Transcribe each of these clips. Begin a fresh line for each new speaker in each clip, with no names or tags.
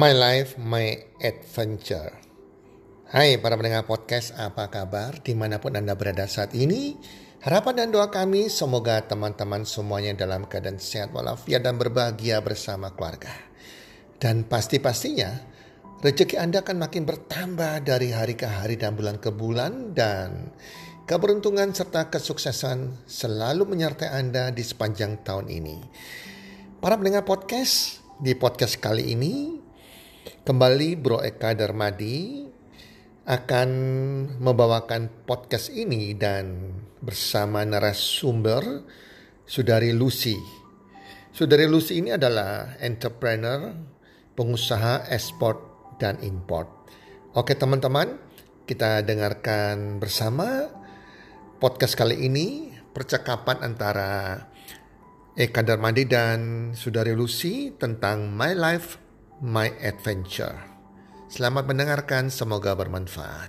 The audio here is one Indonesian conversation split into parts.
My Life, My Adventure. Hai para pendengar podcast, apa kabar di mana pun Anda berada saat ini? Harapan dan doa kami semoga teman-teman semuanya dalam keadaan sehat walafiat dan berbahagia bersama keluarga. Dan pasti-pastinya rezeki Anda akan makin bertambah dari hari ke hari dan bulan ke bulan dan keberuntungan serta kesuksesan selalu menyertai Anda di sepanjang tahun ini. Para pendengar podcast, di podcast kali ini kembali Bro Eka Darmadi akan membawakan podcast ini dan bersama narasumber Sudari Lucy. Sudari Lucy ini adalah entrepreneur, pengusaha ekspor dan import. Oke teman-teman, kita dengarkan bersama podcast kali ini percakapan antara Eka Darmadi dan Sudari Lucy tentang My Life, My Adventure. Selamat mendengarkan, semoga bermanfaat.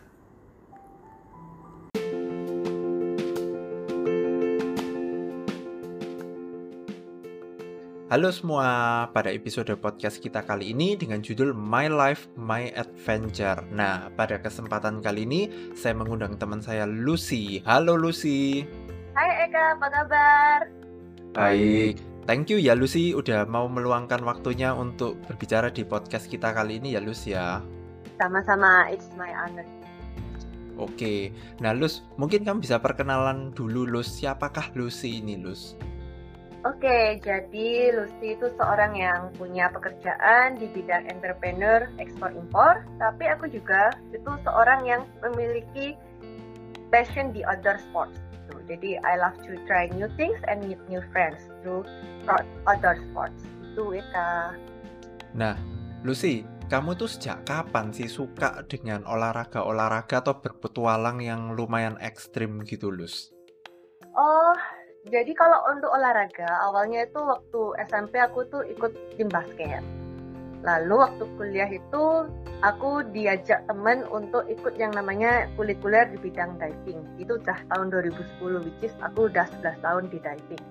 Halo semua, pada episode podcast kita kali ini dengan judul My Life, My Adventure. Nah, pada kesempatan kali ini saya mengundang teman saya Lucy. Halo Lucy.
Hai Eka, apa kabar?
Baik, thank you ya Lucy udah mau meluangkan waktunya untuk berbicara di podcast kita kali ini ya Lucy ya.
Sama-sama, it's my honor.
Oke, nah Lus, mungkin kamu bisa perkenalan dulu Lus, siapakah Lucy ini Lus?
Oke, jadi Lucy itu seorang yang punya pekerjaan di bidang entrepreneur ekspor impor, tapi aku juga itu seorang yang memiliki passion di outdoor sports. Jadi I love to try new things and meet new friends through outdoor sports. Itu Eka.
Nah, Lucy, kamu tuh sejak kapan sih suka dengan olahraga-olahraga atau berpetualang yang lumayan ekstrim gitu, Lus?
Oh, jadi kalau untuk olahraga, awalnya itu waktu SMP aku tuh ikut tim basket. Lalu waktu kuliah itu aku diajak temen untuk ikut yang namanya kulikuler di bidang diving. Itu udah tahun 2010, which is aku udah 11 tahun di diving.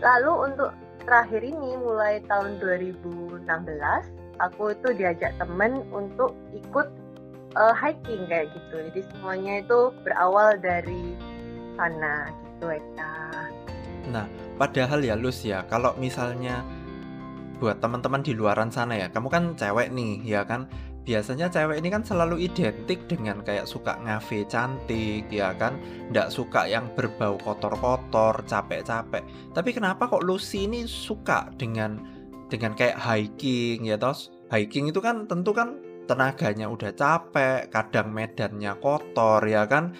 Lalu untuk terakhir ini mulai tahun 2016 aku itu diajak temen untuk ikut uh, hiking kayak gitu. Jadi semuanya itu berawal dari sana gitu Eka.
Nah, padahal ya Lus ya, kalau misalnya buat teman-teman di luaran sana ya, kamu kan cewek nih, ya kan? Biasanya cewek ini kan selalu identik dengan kayak suka ngafe cantik, ya kan? Nggak suka yang berbau kotor-kotor, capek-capek. Tapi kenapa kok Lucy ini suka dengan dengan kayak hiking ya tos hiking itu kan tentu kan tenaganya udah capek kadang medannya kotor ya kan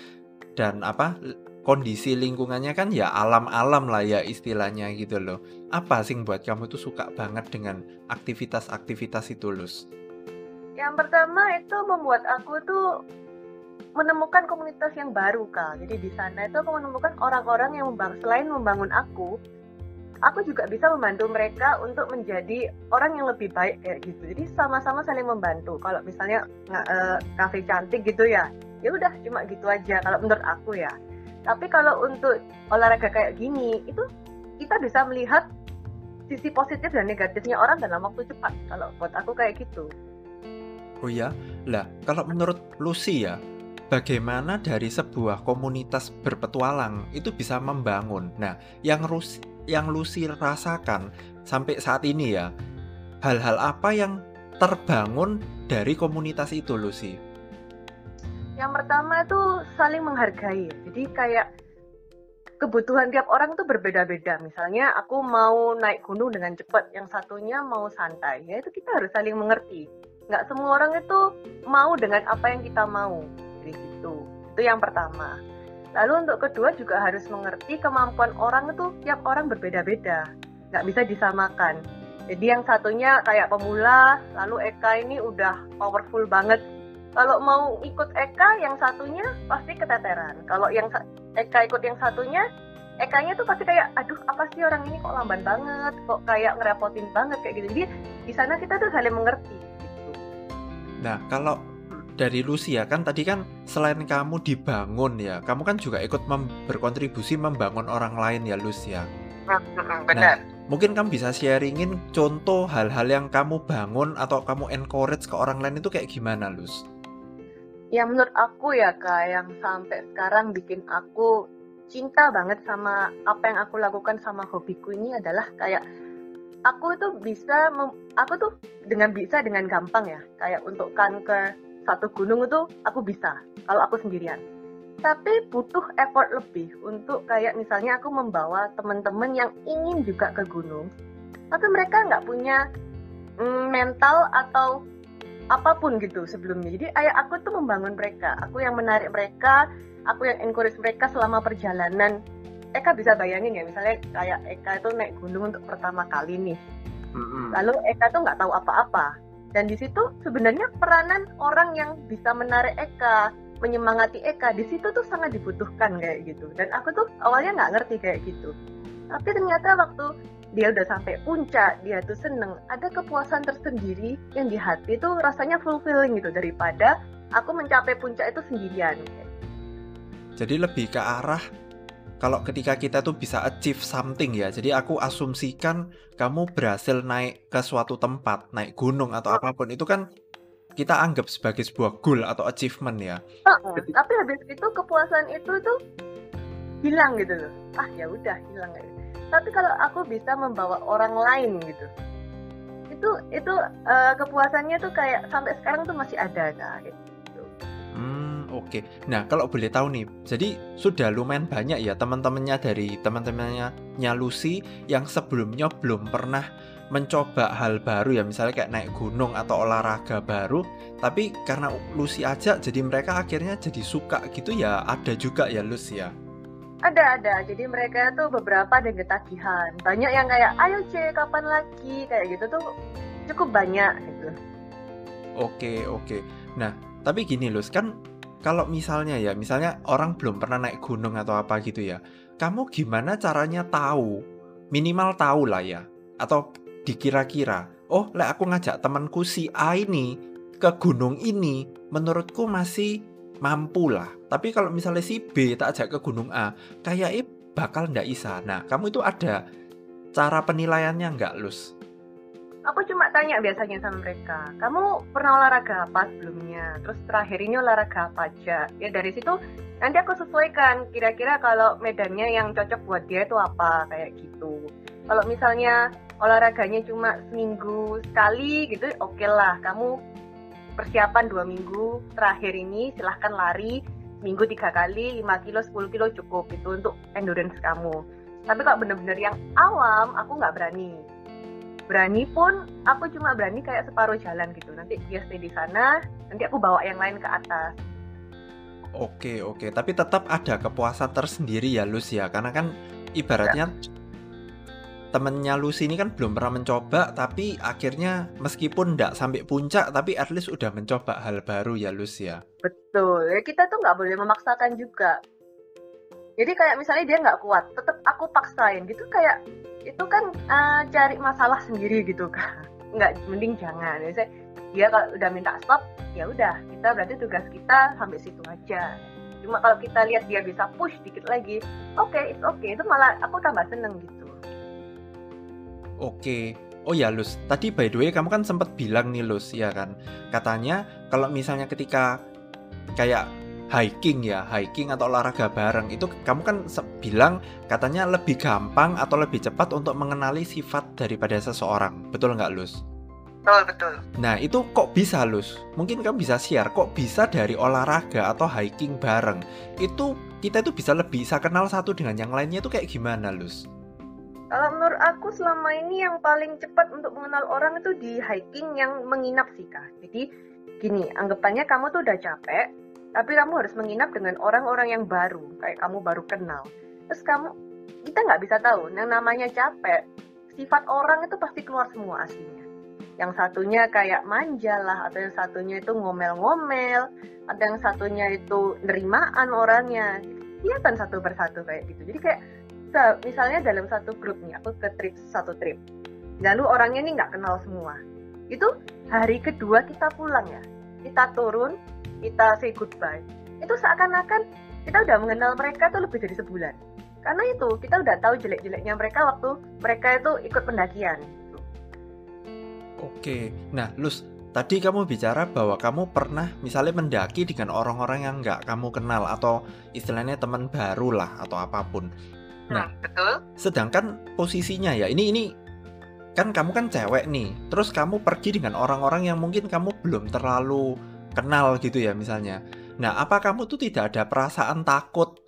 dan apa kondisi lingkungannya kan ya alam-alam lah ya istilahnya gitu loh apa sih buat kamu tuh suka banget dengan aktivitas-aktivitas itu Lus?
Yang pertama itu membuat aku tuh menemukan komunitas yang baru kak. Jadi di sana itu aku menemukan orang-orang yang membang selain membangun aku, aku juga bisa membantu mereka untuk menjadi orang yang lebih baik kayak gitu. Jadi sama-sama saling membantu. Kalau misalnya uh, cantik gitu ya, ya udah cuma gitu aja kalau menurut aku ya. Tapi kalau untuk olahraga kayak gini, itu kita bisa melihat sisi positif dan negatifnya orang dalam waktu cepat. Kalau buat aku kayak gitu.
Oh ya, lah kalau menurut Lucy ya, bagaimana dari sebuah komunitas berpetualang itu bisa membangun. Nah, yang Lucy, yang Lucy rasakan sampai saat ini ya, hal-hal apa yang terbangun dari komunitas itu Lucy?
Yang pertama itu saling menghargai. Jadi kayak kebutuhan tiap orang tuh berbeda-beda. Misalnya aku mau naik gunung dengan cepat, yang satunya mau santai. Ya itu kita harus saling mengerti. Nggak semua orang itu mau dengan apa yang kita mau. Jadi gitu. Itu yang pertama. Lalu untuk kedua juga harus mengerti kemampuan orang itu tiap orang berbeda-beda, nggak bisa disamakan. Jadi yang satunya kayak pemula, lalu Eka ini udah powerful banget. Kalau mau ikut Eka, yang satunya pasti keteteran. Kalau yang Eka ikut yang satunya, Ekanya tuh pasti kayak, aduh apa sih orang ini kok lamban banget, kok kayak ngerepotin banget kayak gitu. Jadi di sana kita tuh saling mengerti. Gitu.
Nah kalau dari Lucia kan tadi kan selain kamu dibangun ya, kamu kan juga ikut mem berkontribusi membangun orang lain ya Lucia.
Benar. Nah,
mungkin kamu bisa sharingin contoh hal-hal yang kamu bangun atau kamu encourage ke orang lain itu kayak gimana, Lus?
Ya menurut aku ya kak, yang sampai sekarang bikin aku cinta banget sama apa yang aku lakukan sama hobiku ini adalah kayak aku tuh bisa, aku tuh dengan bisa dengan gampang ya, kayak untuk kanker satu gunung itu aku bisa kalau aku sendirian. Tapi butuh effort lebih untuk kayak misalnya aku membawa teman-teman yang ingin juga ke gunung tapi mereka nggak punya mm, mental atau apa pun gitu sebelumnya. Jadi kayak aku tuh membangun mereka. Aku yang menarik mereka aku yang encourage mereka selama perjalanan. Eka bisa bayangin ya misalnya kayak Eka itu naik gunung untuk pertama kali nih. Lalu Eka tuh nggak tahu apa-apa. Dan di situ sebenarnya peranan orang yang bisa menarik Eka menyemangati Eka di situ tuh sangat dibutuhkan kayak gitu. Dan aku tuh awalnya nggak ngerti kayak gitu. Tapi ternyata waktu dia udah sampai puncak dia tuh seneng ada kepuasan tersendiri yang di hati tuh rasanya fulfilling gitu daripada aku mencapai puncak itu sendirian
jadi lebih ke arah kalau ketika kita tuh bisa achieve something ya jadi aku asumsikan kamu berhasil naik ke suatu tempat naik gunung atau apa pun itu kan kita anggap sebagai sebuah goal atau achievement ya.
Uh, uh, tapi habis itu kepuasan itu tuh hilang gitu loh. Ah ya udah hilang gitu. Tapi kalau aku bisa membawa orang lain gitu, itu itu uh, kepuasannya tuh kayak sampai sekarang tuh masih ada gitu.
Hmm oke. Okay. Nah kalau boleh tahu nih, jadi sudah lumayan banyak ya teman-temannya dari teman-temannya Lucy yang sebelumnya belum pernah mencoba hal baru ya misalnya kayak naik gunung atau olahraga baru tapi karena Lucy aja jadi mereka akhirnya jadi suka gitu ya ada juga ya Lucy ya
ada ada. Jadi mereka tuh beberapa ada ketagihan. Banyak yang kayak ayo c kapan lagi? Kayak gitu tuh cukup banyak gitu.
Oke oke. Nah tapi gini Lus kan kalau misalnya ya misalnya orang belum pernah naik gunung atau apa gitu ya kamu gimana caranya tahu? Minimal tahu lah ya. Atau dikira-kira, oh lek aku ngajak temanku si A ini ke gunung ini, menurutku masih mampu lah. Tapi kalau misalnya si B tak ajak ke gunung A, kayaknya bakal ndak bisa. Nah, kamu itu ada cara penilaiannya nggak, Lus?
Aku cuma tanya biasanya sama mereka, kamu pernah olahraga apa sebelumnya? Terus terakhir ini olahraga apa aja? Ya dari situ nanti aku sesuaikan kira-kira kalau medannya yang cocok buat dia itu apa kayak gitu. Kalau misalnya olahraganya cuma seminggu sekali gitu oke okay lah kamu persiapan dua minggu terakhir ini silahkan lari minggu tiga kali 5 kilo 10 kilo cukup itu untuk endurance kamu. Tapi kalau bener-bener yang awam aku nggak berani. Berani pun aku cuma berani kayak separuh jalan gitu. Nanti dia stay di sana nanti aku bawa yang lain ke atas.
Oke oke, tapi tetap ada kepuasan tersendiri ya Lus ya, karena kan ibaratnya ya temennya Lucy ini kan belum pernah mencoba tapi akhirnya meskipun tidak sampai puncak tapi at least udah mencoba hal baru ya Lucy ya?
Betul. Ya kita tuh nggak boleh memaksakan juga. Jadi kayak misalnya dia nggak kuat tetap aku paksain gitu kayak itu kan uh, cari masalah sendiri gitu kan. Nggak mending jangan. Ya dia kalau udah minta stop ya udah kita berarti tugas kita sampai situ aja. Cuma kalau kita lihat dia bisa push dikit lagi oke okay, it's okay. Itu malah aku tambah seneng gitu
Oke. Oh ya Lus, tadi by the way kamu kan sempat bilang nih Lus, ya kan? Katanya kalau misalnya ketika kayak hiking ya, hiking atau olahraga bareng itu kamu kan bilang katanya lebih gampang atau lebih cepat untuk mengenali sifat daripada seseorang. Betul nggak Lus?
Betul, betul.
Nah, itu kok bisa Lus? Mungkin kamu bisa share kok bisa dari olahraga atau hiking bareng. Itu kita itu bisa lebih bisa kenal satu dengan yang lainnya itu kayak gimana Lus?
Kalau menurut aku selama ini yang paling cepat untuk mengenal orang itu di hiking yang menginap sih kak. Jadi gini, anggapannya kamu tuh udah capek, tapi kamu harus menginap dengan orang-orang yang baru, kayak kamu baru kenal. Terus kamu, kita nggak bisa tahu, yang namanya capek, sifat orang itu pasti keluar semua aslinya. Yang satunya kayak manja lah, atau yang satunya itu ngomel-ngomel, atau yang satunya itu nerimaan orangnya. Kelihatan satu persatu kayak gitu. Jadi kayak misalnya dalam satu grup nih aku ke trip satu trip. Lalu orangnya ini nggak kenal semua. Itu hari kedua kita pulang ya. Kita turun kita say goodbye. Itu seakan-akan kita udah mengenal mereka tuh lebih dari sebulan. Karena itu kita udah tahu jelek-jeleknya mereka waktu mereka itu ikut pendakian.
Oke, nah Lus, tadi kamu bicara bahwa kamu pernah misalnya mendaki dengan orang-orang yang nggak kamu kenal atau istilahnya teman baru lah atau apa pun. Nah,
hmm, betul.
Sedangkan posisinya ya, ini ini kan kamu kan cewek nih, terus kamu pergi dengan orang-orang yang mungkin kamu belum terlalu kenal gitu ya misalnya. Nah, apa kamu tuh tidak ada perasaan takut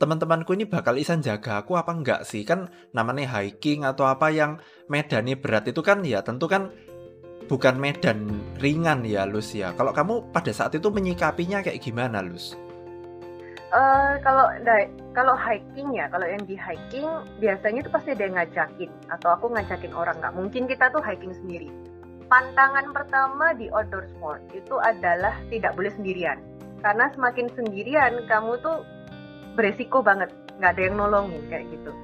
teman-temanku ini bakal isan jaga aku apa enggak sih? Kan namanya hiking atau apa yang medannya berat itu kan ya tentu kan bukan medan ringan ya Lus ya. Kalau kamu pada saat itu menyikapinya kayak gimana Lus?
Uh, kalau kalau hiking ya, kalau yang di hiking biasanya itu pasti ada yang ngajakin atau aku ngajakin orang nggak mungkin kita tuh hiking sendiri. Pantangan pertama di outdoor sport itu adalah tidak boleh sendirian karena semakin sendirian kamu tuh beresiko banget nggak ada yang nolongin kayak gitu.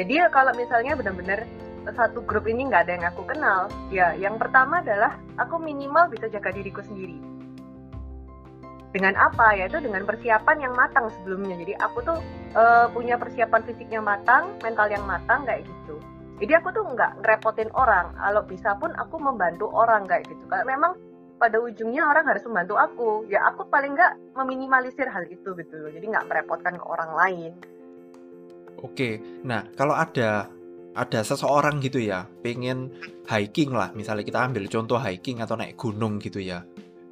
Jadi ya kalau misalnya benar-benar satu grup ini nggak ada yang aku kenal, ya yang pertama adalah aku minimal bisa jaga diriku sendiri dengan apa yaitu dengan persiapan yang matang sebelumnya. Jadi aku tuh uh, punya persiapan fisiknya matang mental yang matang kayak gitu. Jadi aku tuh nggak ngerepotin orang. Kalau bisa pun aku membantu orang kayak gitu. Kalau memang pada ujungnya orang harus membantu aku ya aku paling nggak meminimalisir hal itu gitu loh. Jadi nggak merepotkan ke orang lain.
Oke. Nah kalau ada ada seseorang gitu ya pengen hiking lah. Misalnya kita ambil contoh hiking atau naik gunung gitu ya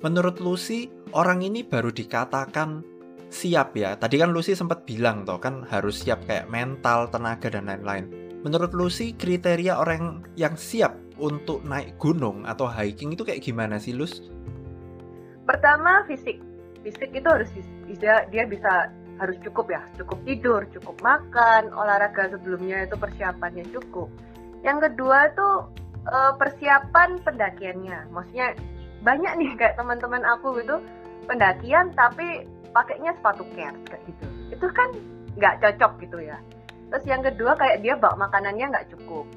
menurut Lucy orang ini baru dikatakan siap ya. Tadi kan Lucy sempat bilang toh kan harus siap kayak mental, tenaga dan lain-lain. Menurut Lucy kriteria orang yang siap untuk naik gunung atau hiking itu kayak gimana sih Lus?
Pertama fisik. Fisik itu harus bisa dia bisa harus cukup ya, cukup tidur, cukup makan, olahraga sebelumnya itu persiapannya cukup. Yang kedua itu eh, persiapan pendakiannya. Maksudnya banyak nih kayak teman-teman aku gitu pendakian tapi pakainya sepatu kers kayak gitu. Itu kan nggak cocok gitu ya. Terus yang kedua kayak dia bawa makanannya nggak cukup.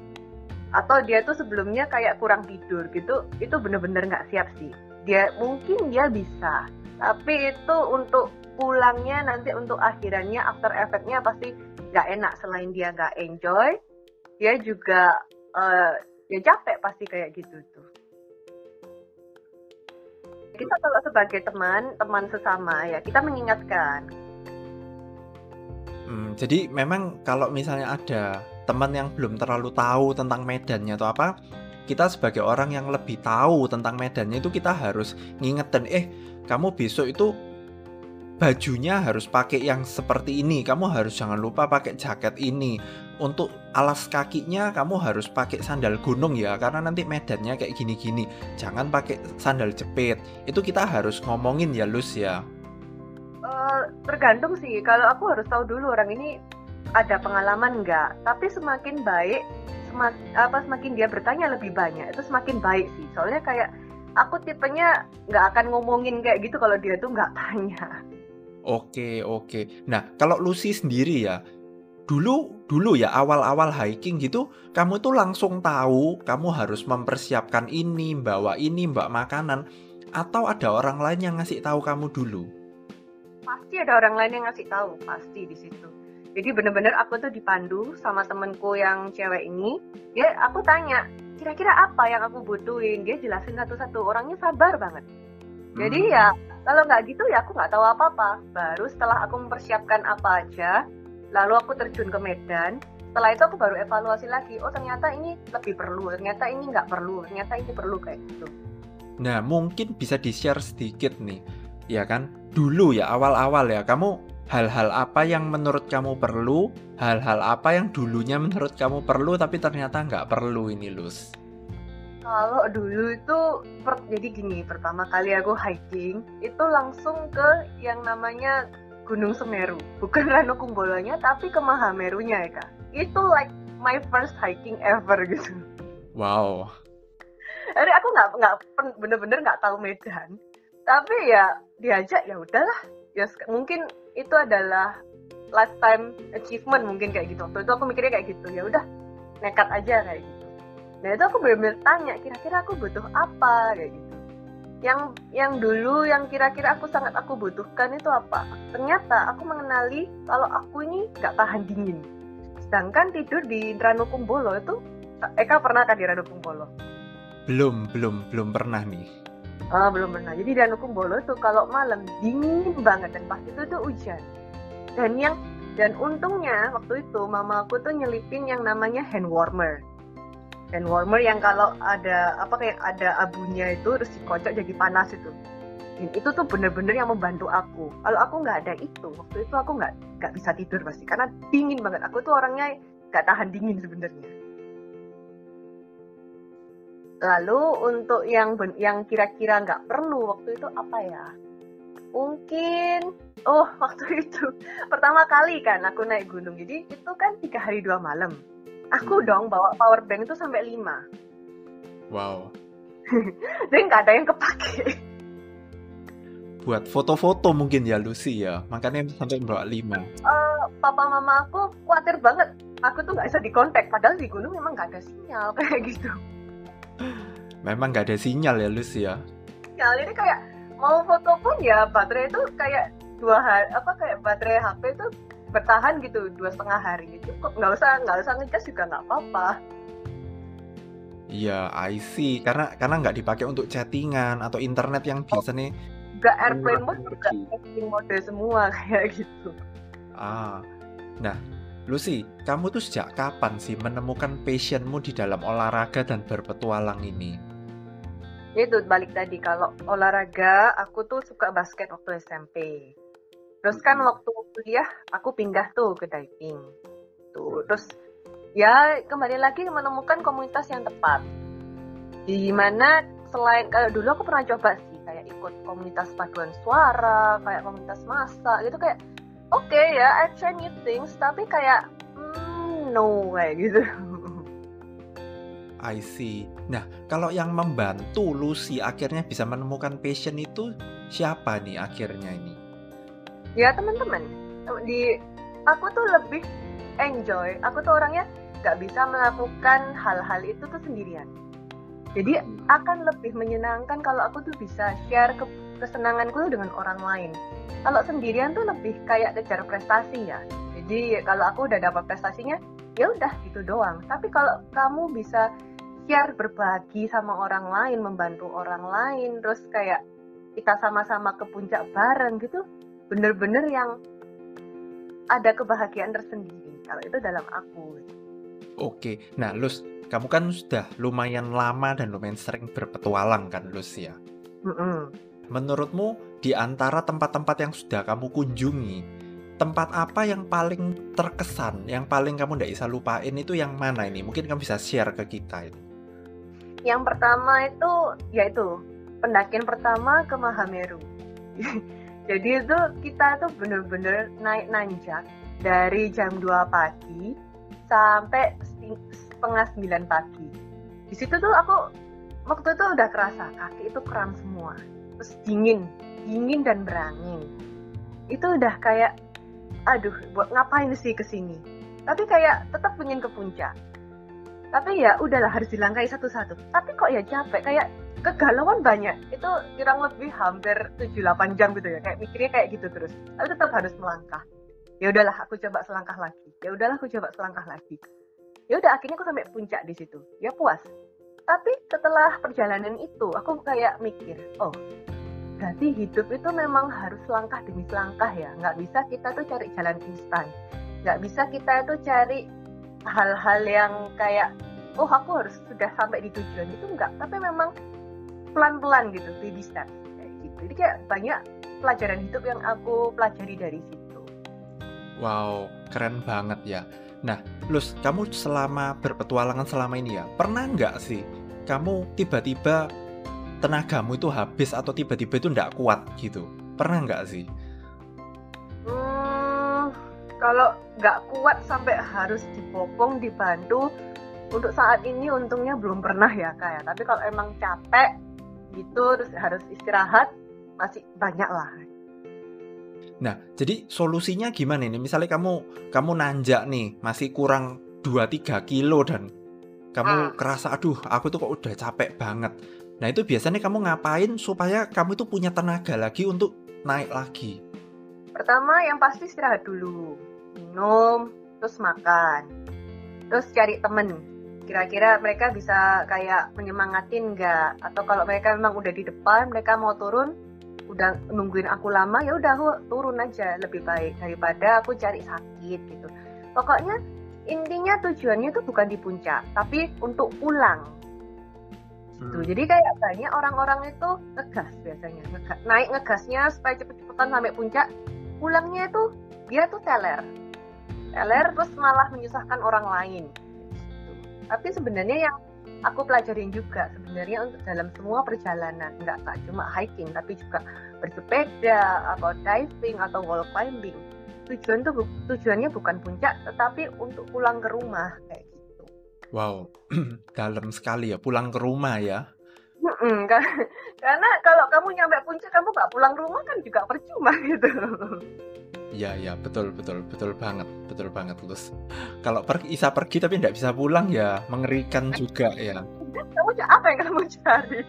Atau dia tuh sebelumnya kayak kurang tidur gitu itu bener-bener nggak siap sih. Dia mungkin dia bisa tapi itu untuk pulangnya nanti untuk akhirannya after effectnya pasti nggak enak. Selain dia nggak enjoy dia juga uh, ya capek pasti kayak gitu tuh kita kalau sebagai teman teman sesama ya kita mengingatkan.
Hmm, jadi memang kalau misalnya ada teman yang belum terlalu tahu tentang medannya atau apa kita sebagai orang yang lebih tahu tentang medannya itu kita harus ngingetin eh kamu besok itu bajunya harus pakai yang seperti ini. Kamu harus jangan lupa pakai jaket ini. Untuk alas kakinya kamu harus pakai sandal gunung ya karena nanti medannya kayak gini-gini. Jangan pakai sandal jepit. Itu kita harus ngomongin ya Lus ya.
Uh, tergantung sih. Kalau aku harus tahu dulu orang ini ada pengalaman nggak. Tapi semakin baik semak, apa semakin dia bertanya lebih banyak. Itu semakin baik sih. Soalnya kayak aku tipenya nggak akan ngomongin kayak gitu kalau dia tuh nggak tanya
Oke, oke. Nah, kalau Lucy sendiri ya, dulu dulu ya awal-awal hiking gitu kamu tuh langsung tahu kamu harus mempersiapkan ini bawa ini mbak makanan atau ada orang lain yang ngasih tahu kamu dulu
pasti ada orang lain yang ngasih tahu pasti di situ jadi bener-bener aku tuh dipandu sama temenku yang cewek ini dia aku tanya kira-kira apa yang aku butuhin dia jelasin satu-satu orangnya sabar banget jadi hmm. ya kalau nggak gitu ya aku nggak tahu apa-apa. Baru setelah aku mempersiapkan apa aja lalu aku terjun ke Medan. Setelah itu aku baru evaluasi lagi oh ternyata ini lebih perlu ternyata ini nggak perlu ternyata ini perlu kayak gitu.
Nah mungkin bisa di share sedikit nih ya kan? Dulu ya awal-awal ya kamu hal-hal apa yang menurut kamu perlu hal-hal apa yang dulunya menurut kamu perlu tapi ternyata nggak perlu ini Lus
kalau dulu itu per, jadi gini pertama kali aku hiking itu langsung ke yang namanya Gunung Semeru. Bukan Rano Kumbolonya tapi ke Mahamerunya ya kak. Itu like my first hiking ever gitu.
Wow.
Jadi aku nggak nggak bener-bener nggak tahu Medan. Tapi ya diajak ya udahlah. Ya mungkin itu adalah lifetime achievement mungkin kayak gitu. Waktu itu aku mikirnya kayak gitu. Ya udah nekat aja kayak gitu nah itu aku bener-bener tanya kira-kira aku butuh apa? Kayak gitu. Yang yang dulu yang kira-kira aku sangat aku butuhkan itu apa? Ternyata aku mengenali kalau aku ini nggak tahan dingin. Sedangkan tidur di Ranukumbolo itu Eka pernah kan di Ranukumbolo?
Belum belum belum pernah nih.
Oh, belum pernah. Jadi di Ranukumbolo tuh kalau malam dingin banget dan pasti itu tuh hujan. Dan yang dan untungnya waktu itu mama aku tuh nyelipin yang namanya hand warmer hand warmer yang kalau ada apa kayak ada abunya itu terus dikocok jadi panas itu. Dan itu tuh bener-bener yang membantu aku. Kalau aku nggak ada itu waktu itu aku nggak nggak bisa tidur pasti. Karena dingin banget. Aku tuh orangnya nggak tahan dingin sebenarnya. Lalu untuk yang yang kira-kira nggak perlu waktu itu apa ya? Mungkin oh waktu itu pertama kali kan aku naik gunung. Jadi itu kan tiga hari dua malam Aku dong bawa power bank itu sampai 5.
Wow.
Dan nggak ada yang kepake.
Buat foto-foto mungkin ya Lucy ya, makanya sampai bawa 5. Uh,
eh, papa mama aku khawatir banget. Aku tuh nggak bisa dikontak, padahal di gunung memang nggak ada sinyal kayak gitu.
Memang nggak ada sinyal ya Lucy ya?
Sinyal ini kayak mau foto pun ya baterai itu kayak dua hari apa kayak baterai HP itu bertahan gitu dua setengah hari itu kok nggak usah nggak usah ngecas juga nggak apa-apa
Iya, I see. Karena karena nggak dipakai untuk chattingan atau internet yang biasa nih.
Nggak airplane mode juga chatting mode semua kayak gitu.
Ah, nah, Lucy, kamu tuh sejak kapan sih menemukan passionmu di dalam olahraga dan berpetualang ini?
Itu balik tadi kalau olahraga, aku tuh suka basket waktu SMP. Terus kan waktu kuliah aku pindah tuh ke diving. Tuh, terus ya kembali lagi menemukan komunitas yang tepat. Di mana selain kalau dulu aku pernah coba sih kayak ikut komunitas paduan suara, kayak komunitas masak gitu kayak oke okay, ya I try new things tapi kayak mm, no kayak gitu.
I see. Nah, kalau yang membantu Lucy akhirnya bisa menemukan passion itu siapa nih akhirnya ini?
Ya teman-teman di aku tuh lebih enjoy. Aku tuh orangnya nggak bisa melakukan hal-hal itu tuh sendirian. Jadi akan lebih menyenangkan kalau aku tuh bisa share ke kesenanganku dengan orang lain. Kalau sendirian tuh lebih kayak kejar prestasi ya. Jadi kalau aku udah dapat prestasinya ya udah gitu doang. Tapi kalau kamu bisa share berbagi sama orang lain membantu orang lain terus kayak kita sama-sama ke puncak bareng gitu bener-bener yang ada kebahagiaan tersendiri kalau itu dalam aku
oke nah Lus kamu kan sudah lumayan lama dan lumayan sering berpetualang kan Lus ya mm -mm. menurutmu di antara tempat-tempat yang sudah kamu kunjungi tempat apa yang paling terkesan, yang paling kamu tidak bisa lupain itu yang mana ini? Mungkin kamu bisa share ke kita ini.
Yang pertama itu, yaitu pendakian pertama ke Mahameru. Jadi itu kita tuh bener-bener naik nanjak dari jam 2 pagi sampai setengah 9 pagi. Di situ tuh aku waktu itu udah kerasa kaki itu kram semua. Terus dingin, dingin dan berangin. Itu udah kayak aduh buat ngapain sih ke sini. Tapi kayak tetap pengen ke puncak. Tapi ya udahlah harus dilangkai satu-satu. Tapi kok ya capek kayak kegalauan banyak. Itu kurang lebih hampir 7-8 jam gitu ya. Kayak mikirnya kayak gitu terus. Tapi tetap harus melangkah. Ya udahlah aku coba selangkah lagi. Ya udahlah aku coba selangkah lagi. Ya udah akhirnya aku sampai puncak di situ. Ya puas. Tapi setelah perjalanan itu aku kayak mikir oh berarti hidup itu memang harus langkah demi langkah ya? Nggak bisa kita tuh cari jalan instan. Nggak bisa kita itu cari hal-hal yang kayak oh aku harus sudah sampai di tujuan itu enggak tapi memang pelan-pelan gitu baby steps kayak gitu. Jadi kayak banyak pelajaran hidup yang aku pelajari dari situ.
Wow keren banget ya. Nah Lus kamu selama berpetualangan selama ini ya pernah nggak sih kamu tiba-tiba tenagamu itu habis atau tiba-tiba itu nggak kuat gitu? Pernah nggak sih?
Hmm, kalau nggak kuat sampai harus dibopong dibantu untuk saat ini untungnya belum pernah ya kayak ya. tapi kalau emang capek gitu terus harus istirahat masih banyak lah
nah jadi solusinya gimana nih misalnya kamu kamu nanjak nih masih kurang 2-3 kilo dan kamu hmm. kerasa aduh aku tuh kok udah capek banget Nah itu biasanya kamu ngapain supaya kamu itu punya tenaga lagi untuk naik lagi?
Pertama yang pasti istirahat dulu, minum, terus makan, terus cari temen. Kira-kira mereka bisa kayak menyemangatin nggak? Atau kalau mereka memang udah di depan, mereka mau turun, udah nungguin aku lama, ya udah aku turun aja lebih baik daripada aku cari sakit gitu. Pokoknya intinya tujuannya itu bukan di puncak, tapi untuk pulang. Gitu.
Hmm.
Jadi kayak banyak orang-orang itu ngegas biasanya, Ngega- naik ngegasnya supaya cepet-cepetan sampai puncak, pulangnya itu dia tuh teler, teler terus malah menyusahkan orang lain. Tapi sebenarnya yang aku pelajarin juga sebenarnya untuk dalam semua perjalanan, nggak nggak cuma hiking tapi juga bersepeda atau diving atau wall climbing. Tujuan tuh tujuannya bukan puncak, tetapi untuk pulang ke rumah kayak gitu.
Wow, dalam sekali ya pulang ke rumah ya.
Mm-mm, karena kalau kamu nyampe puncak kamu nggak pulang rumah kan juga percuma gitu.
Iya ya betul betul betul banget betul banget Lus. Kalau pergi bisa pergi tapi tidak bisa pulang ya mengerikan juga ya.
kamu apa yang kamu cari?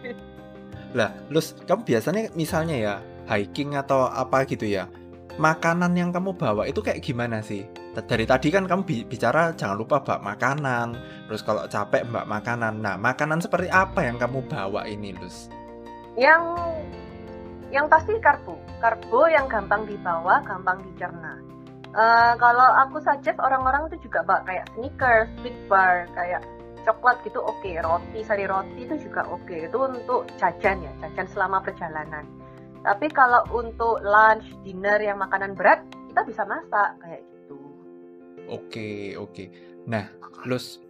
Lah, Lus, kamu biasanya misalnya ya hiking atau apa gitu ya. Makanan yang kamu bawa itu kayak gimana sih? Dari tadi kan kamu bi- bicara jangan lupa bawa makanan. Terus kalau capek mbak makanan. Nah, makanan seperti apa yang kamu bawa ini, Lus?
Yang yang pasti karbo, karbo yang gampang dibawa, gampang dicerna. Eh, kalau aku suggest orang-orang itu juga bawa kayak sneakers, big bar, kayak coklat gitu oke, roti, sari roti itu juga oke. Itu untuk jajan ya, jajan selama perjalanan. Tapi kalau untuk lunch, dinner yang makanan berat, kita bisa masak kayak gitu.
Oke, oke. Nah, Lus,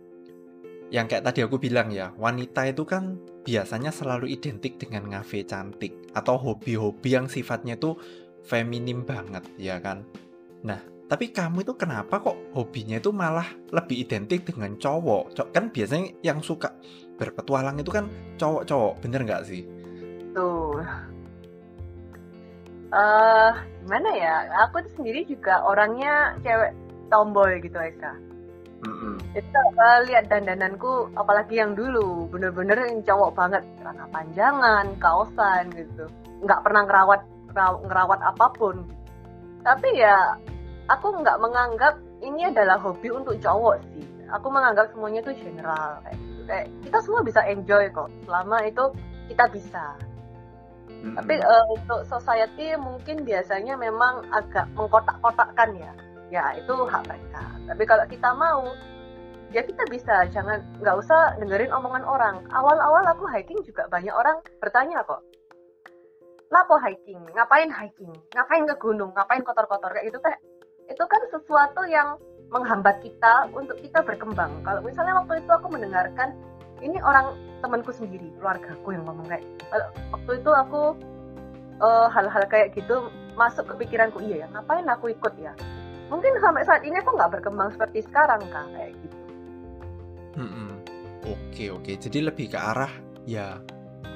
yang kayak tadi aku bilang ya, wanita itu kan biasanya selalu identik dengan ngafe cantik atau hobi-hobi yang sifatnya itu feminim banget, ya kan? Nah, tapi kamu itu kenapa kok hobinya itu malah lebih identik dengan cowok? Co- Kan biasanya yang suka berpetualang itu kan cowok-cowok, bener nggak sih?
Tuh. Eh, gimana ya? Aku sendiri juga orangnya cewek tomboy gitu, Eka. Jadi kalau kalian lihat dandananku, apalagi yang dulu, bener-bener yang cowok banget, celana panjangan, kaosan gitu, nggak pernah ngerawat ngeraw- ngerawat apa pun. Tapi ya, aku nggak menganggap ini adalah hobi untuk cowok sih. Aku menganggap semuanya itu general kayak gitu. Kayak kita semua bisa enjoy kok, selama itu kita bisa. Tapi eh, untuk society mungkin biasanya memang agak mengkotak-kotakkan ya. Ya itu hak mereka. Tapi kalau kita mau, ya kita bisa. Jangan nggak usah dengerin omongan orang. Awal-awal aku hiking juga banyak orang bertanya kok. Lapo hiking? Ngapain hiking? Ngapain ke gunung? Ngapain kotor-kotor kayak gitu teh? Itu kan sesuatu yang menghambat kita untuk kita berkembang. Kalau misalnya waktu itu aku mendengarkan ini orang temanku sendiri, keluargaku yang ngomong kayak waktu itu aku eh, hal-hal kayak gitu masuk ke pikiranku iya ya ngapain aku ikut ya mungkin sampai saat ini aku nggak berkembang seperti sekarang kak kayak gitu
Mm-mm. Oke, oke. Jadi lebih ke arah ya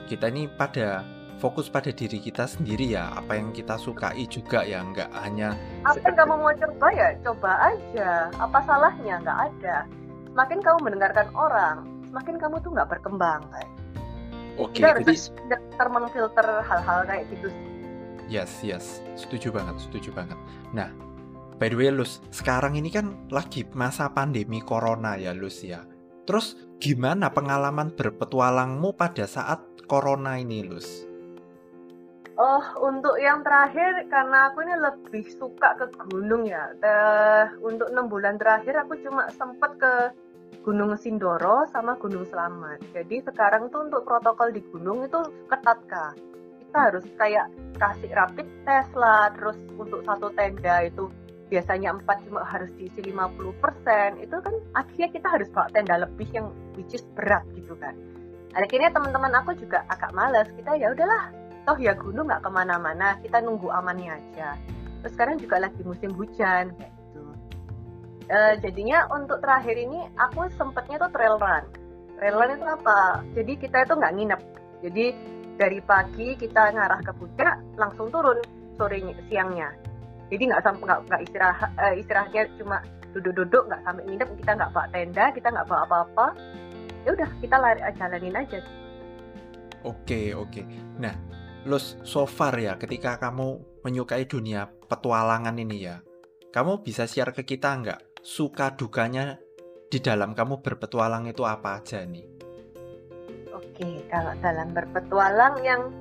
kita ini pada fokus pada diri kita sendiri ya, apa yang kita sukai juga ya, nggak hanya
apa yang kamu mau coba ya coba aja apa salahnya nggak ada semakin kamu mendengarkan orang semakin kamu tuh nggak berkembang kayak
oke.
harus
Jadi
memfilter hal-hal kayak gitu sih.
yes, yes, setuju banget, setuju banget. Nah, by the way, Lus, sekarang ini kan lagi masa pandemi corona ya, Lus ya. Terus gimana pengalaman berpetualangmu pada saat corona ini, Lus?
Oh, untuk yang terakhir karena aku ini lebih suka ke gunung ya. Eh, untuk enam bulan terakhir aku cuma sempet ke Gunung Sindoro sama Gunung Selamat. Jadi sekarang tuh untuk protokol di gunung itu ketat kak. Kita harus kayak kasih rapid test lah. Terus untuk satu tenda itu biasanya 4 cuma harus diisi 50%. Itu kan akhirnya kita harus bawa tenda lebih yang which is berat gitu kan. Akhirnya teman-teman aku juga agak males. Kita ya udahlah toh ya gunung nggak ke mana-mana kita nunggu amannya aja terus sekarang juga lagi musim hujan kayak gitu Eh, jadinya untuk terakhir ini aku sempetnya tuh trail run trail run itu apa jadi kita itu nggak nginep jadi dari pagi kita ngarah ke puncak langsung turun sore siangnya jadi nggak sampai nggak nggak istirahat eh, istirahatnya cuma duduk-duduk nggak sampai nginep kita nggak bawa tenda kita nggak bawa apa-apa ya udah kita lari jalanin aja
Oke, oke. Nah, Lus, so far ya, ketika kamu menyukai dunia petualangan ini ya, kamu bisa share ke kita nggak suka dukanya di dalam kamu berpetualang itu apa aja nih?
Oke, kalau dalam berpetualang yang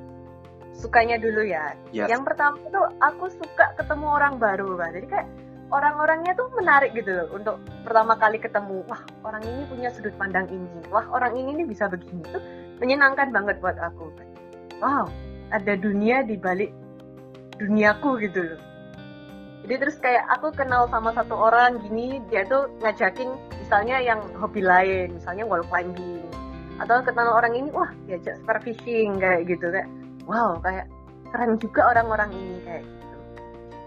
sukanya dulu ya.
Yes.
Yang pertama itu aku suka ketemu orang baru, Pak. Jadi kayak orang-orangnya tuh menarik gitu loh untuk pertama kali ketemu. Wah, orang ini punya sudut pandang ini. Wah, orang ini nih bisa begini tuh menyenangkan banget buat aku. Wow, ada dunia di balik duniaku gitu loh. Jadi terus kayak aku kenal sama satu orang gini, dia tuh ngajakin misalnya yang hobi lain, misalnya wall climbing. Atau kenal orang ini, wah diajak spear fishing kayak gitu kayak. Wow, kayak keren juga orang-orang ini kayak gitu.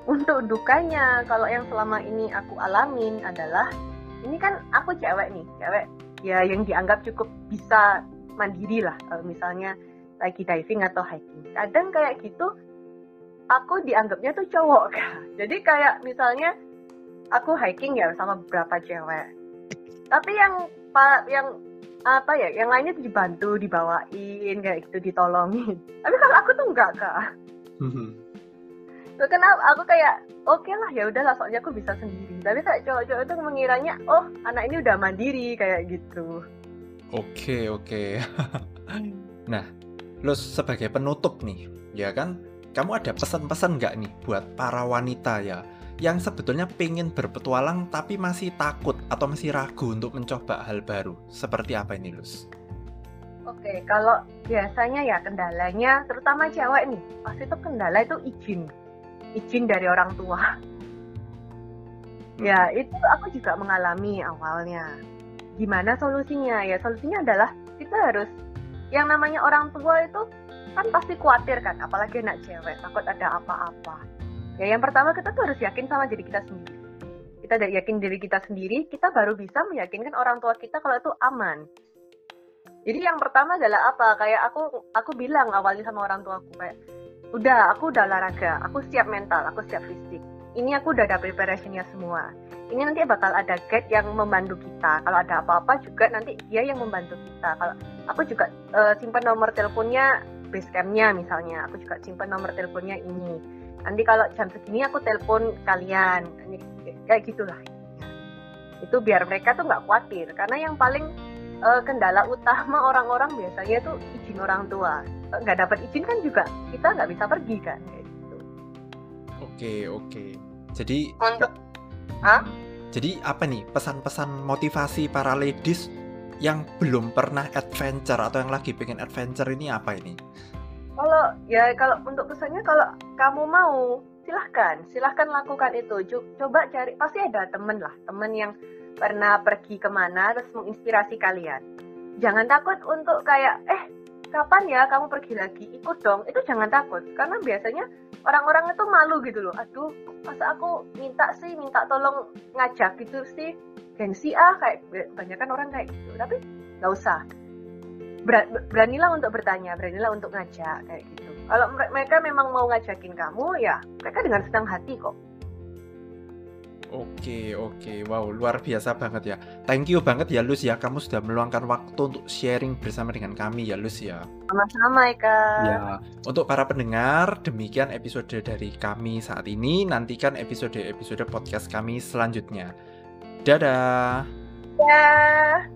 Untuk dukanya, kalau yang selama ini aku alamin adalah ini kan aku cewek nih, cewek ya yang dianggap cukup bisa mandiri lah kalau misalnya lagi diving atau hiking. Kadang kayak gitu aku dianggapnya tuh cowok kan. Jadi kayak misalnya aku hiking ya sama beberapa cewek. Tapi yang yang apa ya, yang lainnya tuh dibantu, dibawain kayak gitu, ditolongin. Tapi kalau aku tuh enggak kak. Tuh kenapa aku kayak oke okay lah ya udahlah soalnya aku bisa sendiri. Tapi kayak cowok-cowok itu mengiranya oh anak ini udah mandiri kayak gitu.
Oke oke. nah, lo sebagai penutup nih, ya kan? Kamu ada pesan-pesan nggak nih buat para wanita ya yang sebetulnya pengen berpetualang tapi masih takut atau masih ragu untuk mencoba hal baru? Seperti apa ini, Lus?
Oke, kalau biasanya ya kendalanya, terutama cewek nih, pasti itu kendala itu izin, izin dari orang tua. Ya, itu aku juga mengalami awalnya. Gimana solusinya? Ya, solusinya adalah kita harus yang namanya orang tua itu kan pasti khawatir kan, apalagi anak cewek, takut ada apa-apa. Ya, yang pertama kita tuh harus yakin sama diri kita sendiri. Kita yakin diri kita sendiri, kita baru bisa meyakinkan orang tua kita kalau itu aman. Jadi yang pertama adalah apa? Kayak aku aku bilang awalnya sama orang tua aku kayak, udah aku udah olahraga, aku siap mental, aku siap fisik. Ini aku udah ada preparationnya semua. Ini nanti bakal ada guide yang membantu kita. Kalau ada apa-apa juga nanti dia yang membantu kita. Kalau aku juga uh, simpan nomor teleponnya base campnya misalnya, aku juga simpan nomor teleponnya ini. Nanti kalau jam segini aku telepon kalian, ini, kayak gitulah. Itu biar mereka tuh nggak khawatir. Karena yang paling uh, kendala utama orang-orang biasanya tuh izin orang tua nggak dapat izin kan juga kita nggak bisa pergi kan kayak gitu
oke oke jadi
untuk Hah?
jadi apa nih pesan-pesan motivasi para ladies yang belum pernah adventure atau yang lagi pengen adventure ini apa ini
kalau ya kalau untuk pesannya kalau kamu mau silahkan. Silahkan lakukan itu. Coba cari pasti ada temen lah. Temen yang pernah pergi ke mana terus menginspirasi kalian. Jangan takut untuk kayak eh kapan ya kamu pergi lagi? Ikut dong. Itu jangan takut. Karena biasanya orang-orang itu malu gitu loh. Aduh masa aku minta sih minta tolong ngajak gitu sih? Gengsi ah kayak banyak kan orang kayak gitu. Tapi nggak usah beranilah untuk bertanya beranilah untuk ngajak kayak gitu kalau mereka memang mau ngajakin kamu ya mereka dengan senang hati kok
Oke, oke. Wow, luar biasa banget ya. Thank you banget ya Lus ya. Kamu sudah meluangkan waktu untuk sharing bersama dengan kami ya Lus ya.
Sama-sama Eka.
Ya, untuk para pendengar, demikian episode dari kami saat ini. Nantikan episode-episode podcast kami selanjutnya. Dadah.
Ya.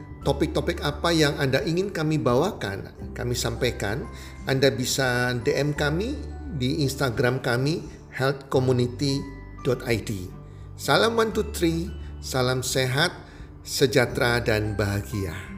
topik-topik apa yang Anda ingin kami bawakan, kami sampaikan, Anda bisa DM kami di Instagram kami healthcommunity.com id Salam one two three, salam sehat, sejahtera dan bahagia.